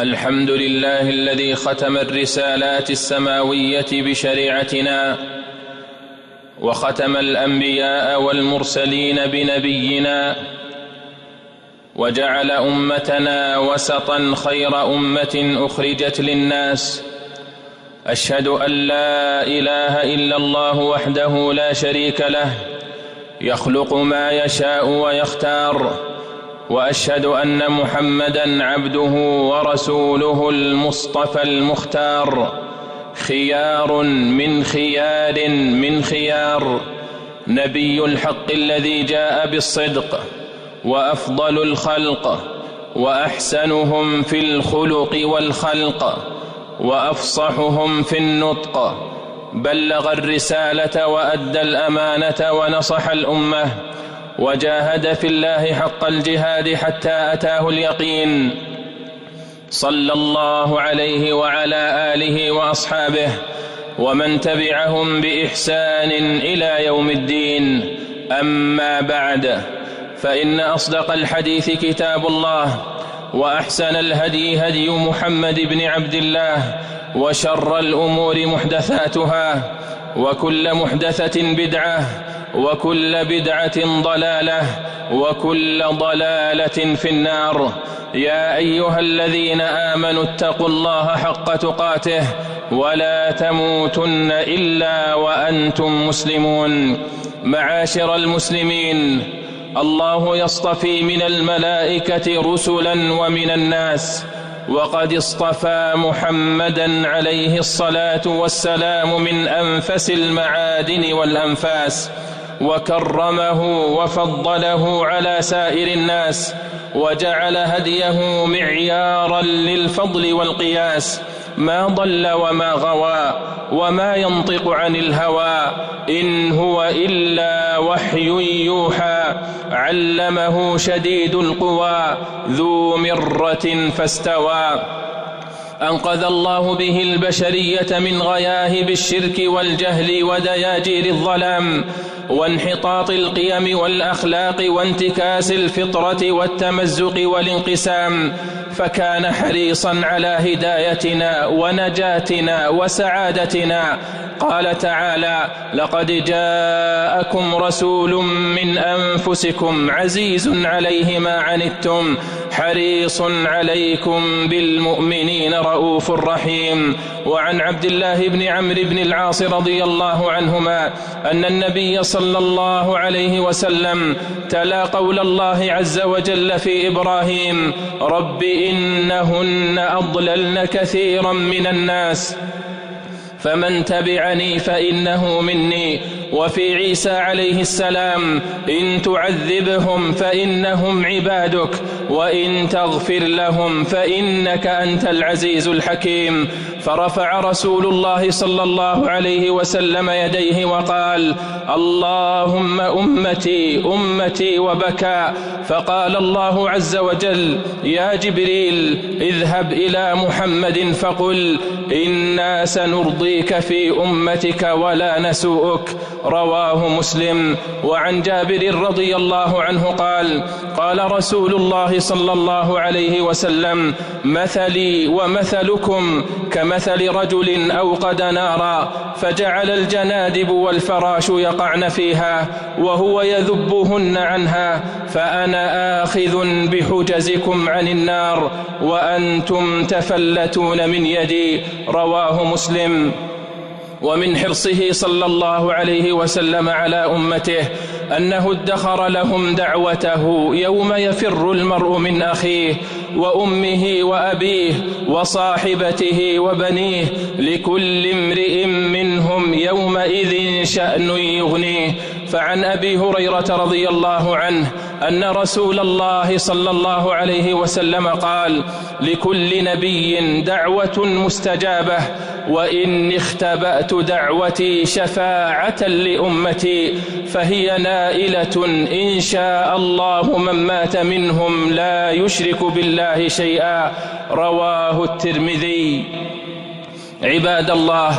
الحمد لله الذي ختم الرسالات السماوية بشريعتنا وختم الأنبياء والمرسلين بنبينا وجعل أمتنا وسطا خير أمة أخرجت للناس. أشهد أن لا إله إلا الله وحده لا شريك له يخلق ما يشاء ويختار. وأشهد أن محمدا عبده ورسوله المصطفى المختار. خيار من خيار من خيار. نبي الحق الذي جاء بالصدق وأفضل الخلق وأحسنهم في الخلق والخلق وأفصحهم في النطق. بلغ الرسالة وأدى الأمانة ونصح الأمة. وجاهد في الله حق الجهاد حتى أتاه اليقين. صلى الله عليه وعلى آله وأصحابه ومن تبعهم بإحسان إلى يوم الدين. أما بعد فإن أصدق الحديث كتاب الله وأحسن الهدي هدي محمد بن عبد الله وشر الأمور محدثاتها وكل محدثة بدعة وكل بدعة ضلالة وكل ضلالة في النار. يا أيها الذين آمنوا اتقوا الله حق تقاته ولا تموتن إلا وأنتم مسلمون. معاشر المسلمين الله يصطفي من الملائكة رسلا ومن الناس وقد اصطفى محمدا عليه الصلاة والسلام من أنفس المعادن والأنفاس وكرمه وفضله على سائر الناس وجعل هديه معيارا للفضل والقياس ما ضل وما غوى وما ينطق عن الهوى إن هو إلا وحي يوحى علمه شديد القوى ذو مرة فاستوى. أنقذ الله به البشرية من غياهب الشرك والجهل ودياجير الظلام. وانحطاط القيم والأخلاق وانتكاس الفطرة والتمزق والانقسام فكان حريصا على هدايتنا ونجاتنا وسعادتنا. قال تعالى لقد جاءكم رسول من أنفسكم عزيز عليه ما عنتم حريص عليكم بالمؤمنين رؤوف رحيم. وعن عبد الله بن عمرو بن العاص رضي الله عنهما أن النبي صلى الله عليه وسلم تلا قول الله عز وجل في إبراهيم رب إنهن أضللن كثيرا من الناس فمن تبعني فإنه مني. وفي عيسى عليه السلام إن تعذبهم فإنهم عبادك وإن تغفر لهم فإنك أنت العزيز الحكيم. فرفع رسول الله صلى الله عليه وسلم يديه وقال اللهم أمتي أمتي وبكى. فقال الله عز وجل يا جبريل اذهب إلى محمد فقل إنا سنرضيك في أمتك ولا نسوءك. رواه مسلم. وعن جابر رضي الله عنه قال قال رسول الله صلى الله عليه وسلم مثلي ومثلكم كمثل رجل أوقد نارا فجعل الجنادب والفراش يقعن فيها وهو يذبهن عنها فأنا آخذ بحجزكم عن النار وأنتم تفلتون من يدي. رواه مسلم. ومن حرصه صلى الله عليه وسلم على أمته أنه ادخر لهم دعوته يوم يفر المرء من أخيه وأمه وأبيه وصاحبته وبنيه لكل امرئ منهم يومئذ شأن يغنيه. فعن أبي هريرة رضي الله عنه أن رسول الله صلى الله عليه وسلم قال لكل نبي دعوة مستجابة واني اختبأت دعوتي شفاعة لأمتي فهي نائلة إن شاء الله من مات منهم لا يشرك بالله شيئا. رواه الترمذي. عباد الله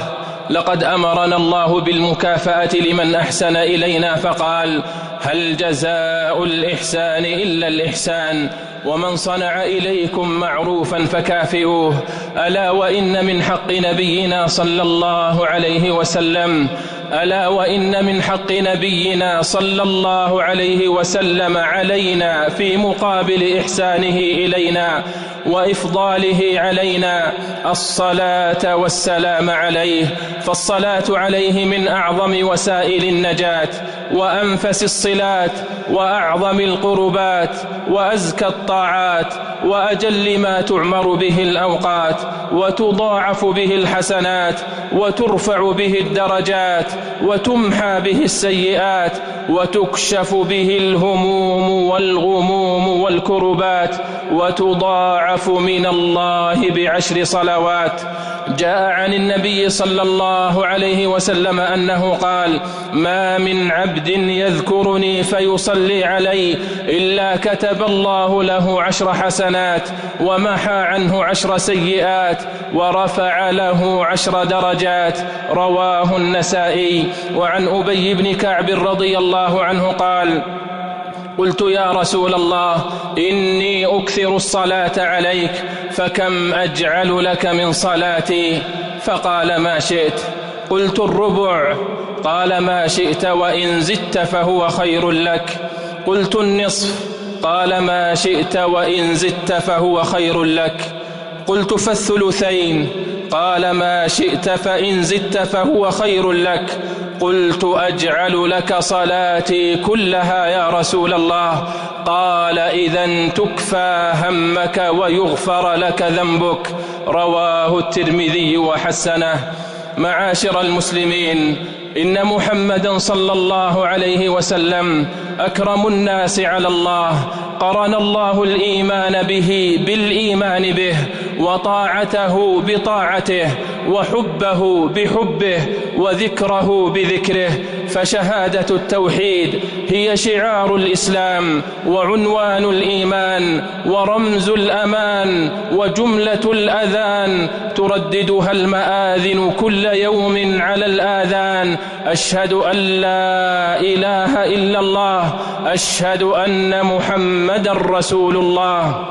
لقد أمرنا الله بالمكافأة لمن أحسن إلينا فقال هل جزاء الإحسان إلا الإحسان؟ ومن صنع إليكم معروفا فكافئوه. ألا وإن من حق نبينا صلى الله عليه وسلم ألا وإن من حق نبينا صلى الله عليه وسلم علينا في مقابل إحسانه إلينا وإفضاله علينا الصلاة والسلام عليه فالصلاة عليه من أعظم وسائل النجاة وأنفس الصلات وأعظم القربات وأزكى الطاعات وأجل ما تعمر به الأوقات وتضاعف به الحسنات وترفع به الدرجات وتمحى به السيئات وتكشف به الهموم والغموم والكربات وتضاعف من الله بعشر صلوات جاء عن النبي صلى الله عليه وسلم أنه قال ما من عبد يذكرني فيصلي علي إلا كتب الله له عشر حسنات ومحى عنه عشر سيئات ورفع له عشر درجات. رواه النسائي. وعن أبي بن كعب رضي الله عنه قال قلت يا رسول الله إني أكثر الصلاة عليك فكم أجعل لك من صلاتي؟ فقال ما شئت. قلت الربع. قال ما شئت وإن زدت فهو خير لك. قلت النصف. قال ما شئت وإن زدت فهو خير لك. قلت فالثلثين. قال ما شئت فإن زدت فهو خير لك. قلت أجعل لك صلاتي كلها يا رسول الله. قال إذا تكفى همك ويغفر لك ذنبك. رواه الترمذي وحسنه. معاشر المسلمين إن محمدا صلى الله عليه وسلم أكرم الناس على الله قرن الله الإيمان به بالإيمان به وطاعته بطاعته وحبه بحبه وذكره بذكره فشهادة التوحيد هي شعار الإسلام وعنوان الإيمان ورمز الأمان وجملة الأذان ترددها المآذن كل يوم على الآذان أشهد أن لا إله إلا الله أشهد أن محمد رسول الله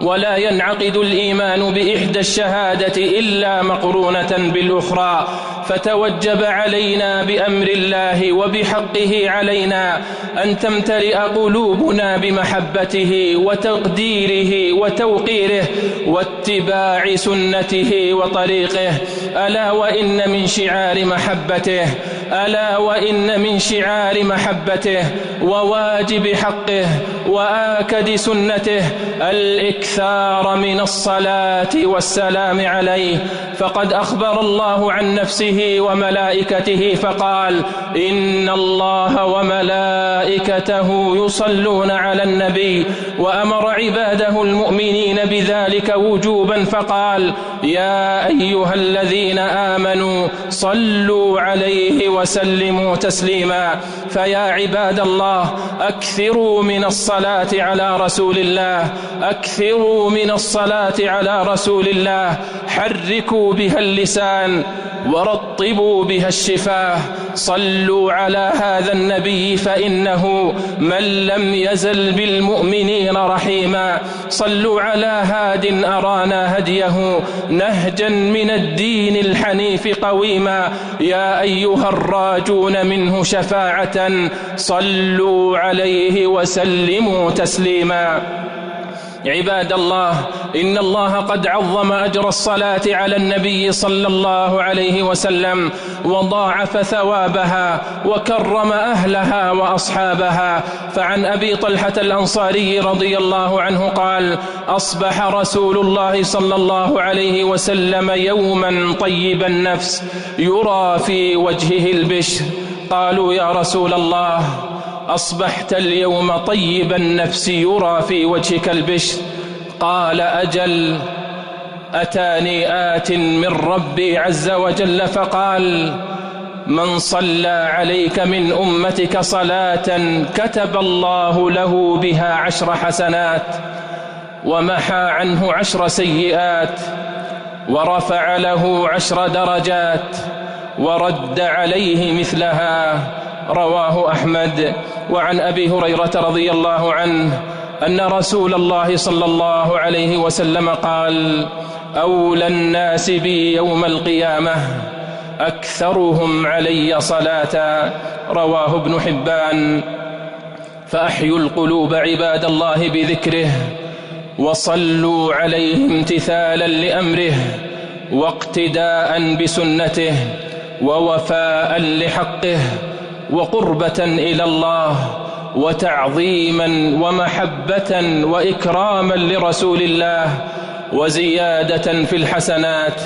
ولا ينعقد الإيمان بإحدى الشهادة إلا مقرونة بالأخرى فتوجب علينا بأمر الله وبحقه علينا أن تمتلئ قلوبنا بمحبته وتقديره وتوقيره واتباع سنته وطريقه ألا وإن من شعار محبته. ألا وإن من شعار محبته وواجب حقه وآكد سنته الإكثار من الصلاة والسلام عليه. فقد أخبر الله عن نفسه وملائكته فقال إن الله وملائكته يصلون على النبي وأمر عباده المؤمنين بذلك وجوبا فقال يا أيها الذين آمنوا صلوا عليه وسلموا تسليما. فيا عباد الله أكثروا من الصلاة على رسول الله أكثروا من الصلاة على رسول الله. حركوا بها اللسان ورطبوا بها الشفاه. صلوا على هذا النبي فإنه من لم يزل بالمؤمنين رحيما. صلوا على هاد أرانا هديه. نهجا من الدين الحنيف قويما. يا أيها الراجون منه شفاعة. صلوا عليه وسلموا تسليما. عباد الله إن الله قد عظم أجر الصلاة على النبي صلى الله عليه وسلم وضاعف ثوابها وكرم أهلها وأصحابها. فعن أبي طلحة الأنصاري رضي الله عنه قال أصبح رسول الله صلى الله عليه وسلم يوما طيب النفس يرى في وجهه البشر. قالوا يا رسول الله أصبحت اليوم طيب النفس يرى في وجهك البشر. قال أجل أتاني آت من ربي عز وجل فقال من صلى عليك من أمتك صلاة كتب الله له بها عشر حسنات ومحى عنه عشر سيئات ورفع له عشر درجات. ورد عليه مثلها. رواه أحمد. وعن أبي هريرة رضي الله عنه أن رسول الله صلى الله عليه وسلم قال أولى الناس بي يوم القيامة أكثرهم علي صلاة. رواه ابن حبان. فأحيوا القلوب عباد الله بذكره وصلوا عليه امتثالا لأمره واقتداء بسنته. ووفاء لحقه وقربة إلى الله وتعظيما ومحبة وإكراما لرسول الله وزيادة في الحسنات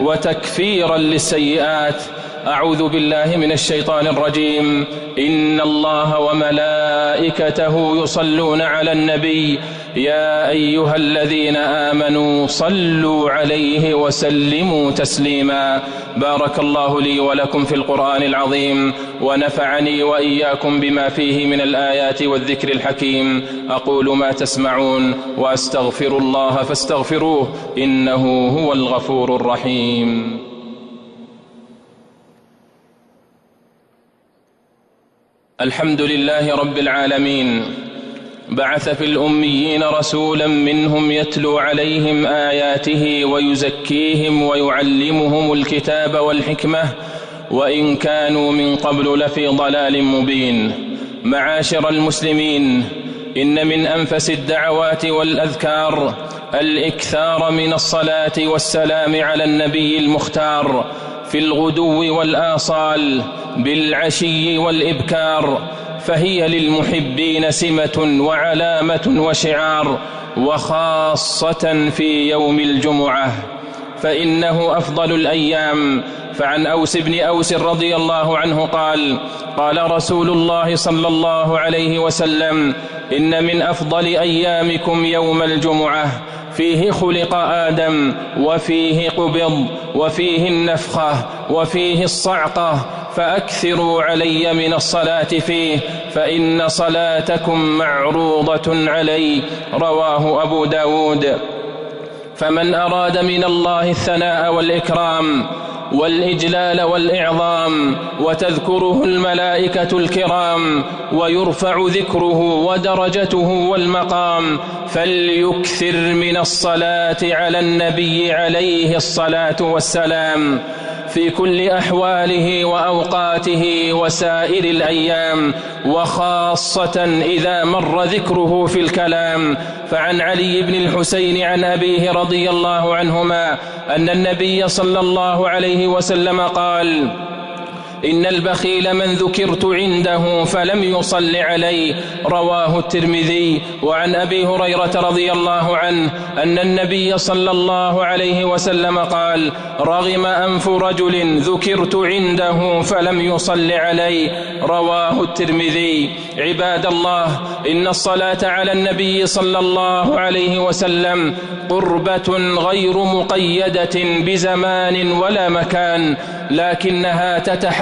وتكفيرا للسيئات أعوذ بالله من الشيطان الرجيم. إن الله وملائكته يصلون على النبي. يا أيها الذين آمنوا صلوا عليه وسلموا تسليما. بارك الله لي ولكم في القرآن العظيم. ونفعني وإياكم بما فيه من الآيات والذكر الحكيم. أقول ما تسمعون وأستغفر الله فاستغفروه. إنه هو الغفور الرحيم. الحمد لله رب العالمين. بعث في الأميين رسولا منهم يتلو عليهم آياته ويزكيهم ويعلمهم الكتاب والحكمة وإن كانوا من قبل لفي ضلال مبين. معاشر المسلمين إن من أنفس الدعوات والأذكار الإكثار من الصلاة والسلام على النبي المختار في الغدو والآصال بالعشي والإبكار فهي للمحبين سمة وعلامة وشعار وخاصة في يوم الجمعة. فإنه أفضل الأيام. فعن أوس بن أوس رضي الله عنه قال قال رسول الله صلى الله عليه وسلم إن من أفضل أيامكم يوم الجمعة فيه خلق آدم وفيه قبض وفيه النفخة وفيه الصعقة فأكثروا علي من الصلاة فيه فإن صلاتكم معروضة علي رواه أبو داود. فمن أراد من الله الثناء والإكرام والإجلال والإعظام وتذكره الملائكة الكرام ويرفع ذكره ودرجته والمقام. فليكثر من الصلاة على النبي عليه الصلاة والسلام. في كل أحواله وأوقاته وسائر الأيام وخاصة إذا مر ذكره في الكلام. فعن علي بن الحسين عن أبيه رضي الله عنهما أن النبي صلى الله عليه وسلم قال إن البخيل من ذكرت عنده فلم يصل علي رواه الترمذي وعن أبي هريرة رضي الله عنه أن النبي صلى الله عليه وسلم قال رغم أنف رجل ذكرت عنده فلم يصل علي رواه الترمذي. عباد الله إن الصلاة على النبي صلى الله عليه وسلم قربة غير مقيدة بزمان ولا مكان لكنها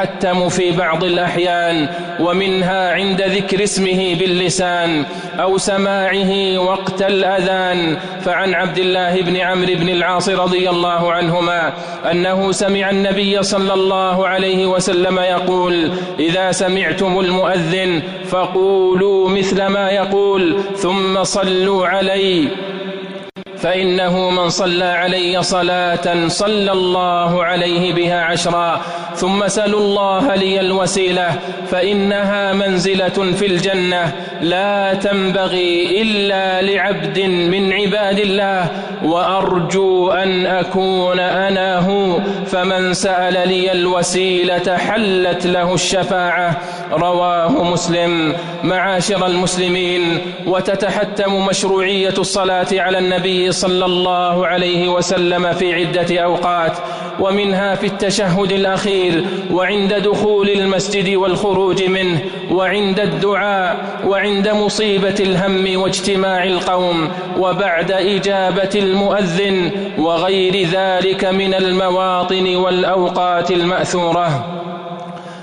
تتحتم في بعض الأحيان ومنها عند ذكر اسمه باللسان أو سماعه وقت الأذان. فعن عبد الله بن عمرو بن العاص رضي الله عنهما أنه سمع النبي صلى الله عليه وسلم يقول إذا سمعتم المؤذن فقولوا مثل ما يقول ثم صلوا علي فإنه من صلى علي صلاة صلى الله عليه بها عشرا ثم سلوا الله لي الوسيلة فإنها منزلة في الجنة لا تنبغي إلا لعبد من عباد الله وأرجو أن أكون أنا هو فمن سأل لي الوسيلة حلت له الشفاعة. رواه مسلم. معاشر المسلمين وتتحتم مشروعية الصلاة على النبي صلى الله عليه وسلم في عدة أوقات ومنها في التشهد الأخير وعند دخول المسجد والخروج منه وعند الدعاء وعند مصيبة الهم واجتماع القوم وبعد إجابة المؤذن وغير ذلك من المواطن والأوقات المأثورة.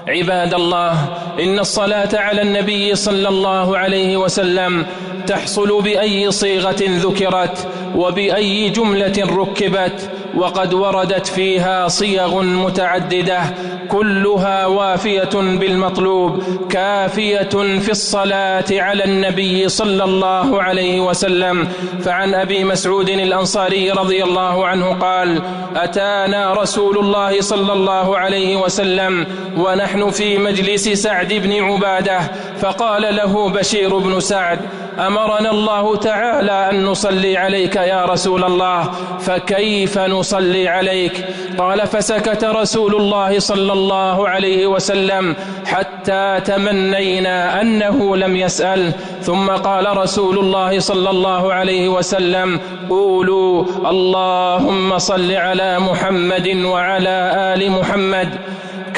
عباد الله إن الصلاة على النبي صلى الله عليه وسلم تحصل بأي صيغة ذكرت وبأي جملة ركبت وقد وردت فيها صيغ متعددة كلها وافية بالمطلوب كافية في الصلاة على النبي صلى الله عليه وسلم. فعن أبي مسعود الأنصاري رضي الله عنه قال أتانا رسول الله صلى الله عليه وسلم ونحن في مجلس سعد بن عبادة فقال له بشير بن سعد أمرنا الله تعالى أن نصلي عليك يا رسول الله فكيف نصلي عليك؟ قال فسكت رسول الله صلى الله عليه وسلم حتى تمنينا أنه لم يسأل. ثم قال رسول الله صلى الله عليه وسلم قولوا اللهم صل على محمد وعلى آل محمد.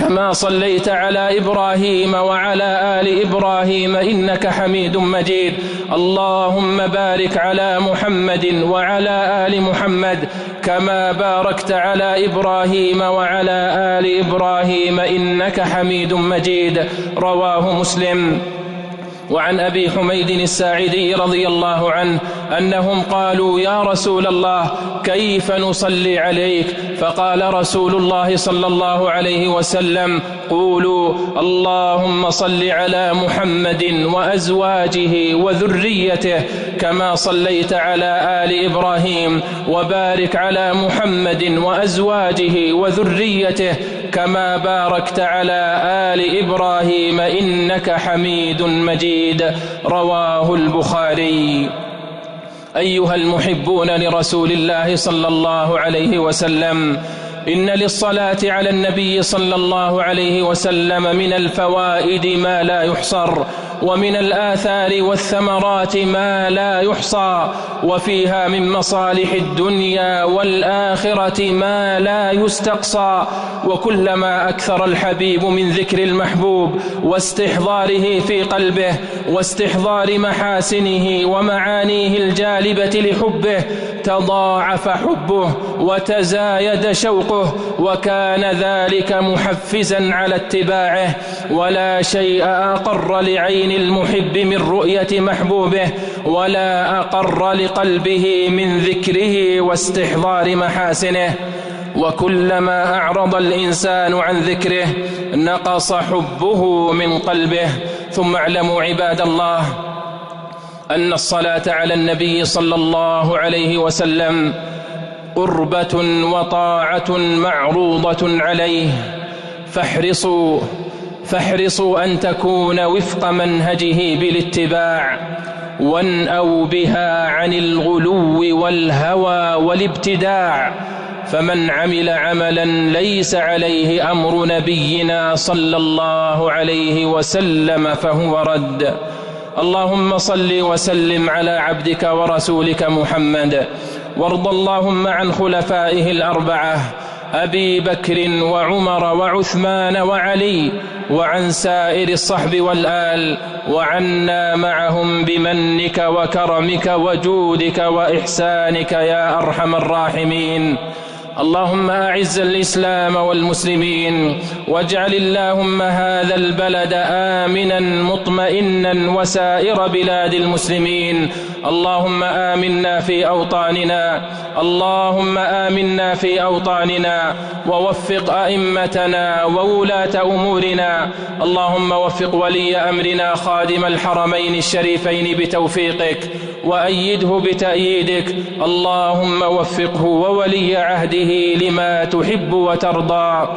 كما صليت على إبراهيم وعلى آل إبراهيم إنك حميد مجيد. اللهم بارك على محمد وعلى آل محمد كما باركت على إبراهيم وعلى آل إبراهيم إنك حميد مجيد. رواه مسلم. وعن أبي حميد الساعدي رضي الله عنه أنهم قالوا يا رسول الله كيف نصلي عليك؟ فقال رسول الله صلى الله عليه وسلم قولوا اللهم صل على محمد وأزواجه وذريته كما صليت على آل إبراهيم وبارك على محمد وأزواجه وذريته كما باركت على آل إبراهيم إنك حميد مجيد. رواه البخاري. أيها المحبون لرسول الله صلى الله عليه وسلم إن للصلاة على النبي صلى الله عليه وسلم من الفوائد ما لا يحصر. ومن الآثار والثمرات ما لا يحصى وفيها من مصالح الدنيا والآخرة ما لا يستقصى. وكلما أكثر الحبيب من ذكر المحبوب واستحضاره في قلبه واستحضار محاسنه ومعانيه الجالبة لحبه تضاعف حبه وتزايد شوقه وكان ذلك محفزا على اتباعه ولا شيء أقر لعين المحب من رؤية محبوبه ولا أقر لقلبه من ذكره واستحضار محاسنه وكلما أعرض الإنسان عن ذكره نقص حبه من قلبه ثم اعلموا عباد الله أن الصلاة على النبي صلى الله عليه وسلم قربة وطاعة معروضة عليه. فاحرصوا فاحرصوا أن تكون وفق منهجه بالاتباع وانأوا بها عن الغلو والهوى والابتداع. فمن عمل عملا ليس عليه أمر نبينا صلى الله عليه وسلم فهو رد. اللهم صل وسلم على عبدك ورسولك محمد. وارض اللهم عن خلفائه الأربعة أبي بكر وعمر وعثمان وعلي وعن سائر الصحب والآل وعنا معهم بمنك وكرمك وجودك وإحسانك يا أرحم الراحمين. اللهم أعز الإسلام والمسلمين واجعل اللهم هذا البلد آمنا مطمئنا وسائر بلاد المسلمين. اللهم آمنا في أوطاننا. اللهم آمنا في أوطاننا. ووفق أئمتنا وولاة أمورنا. اللهم وفق ولي أمرنا خادم الحرمين الشريفين بتوفيقك. وأيده بتأييدك. اللهم وفقه وولي عهده لما تحب وترضى.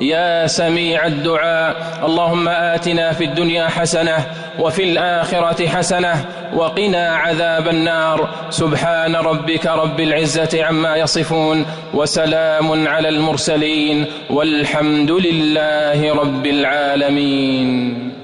يا سميع الدعاء اللهم آتنا في الدنيا حسنة وفي الآخرة حسنة وقنا عذاب النار. سبحان ربك رب العزة عما يصفون وسلام على المرسلين والحمد لله رب العالمين.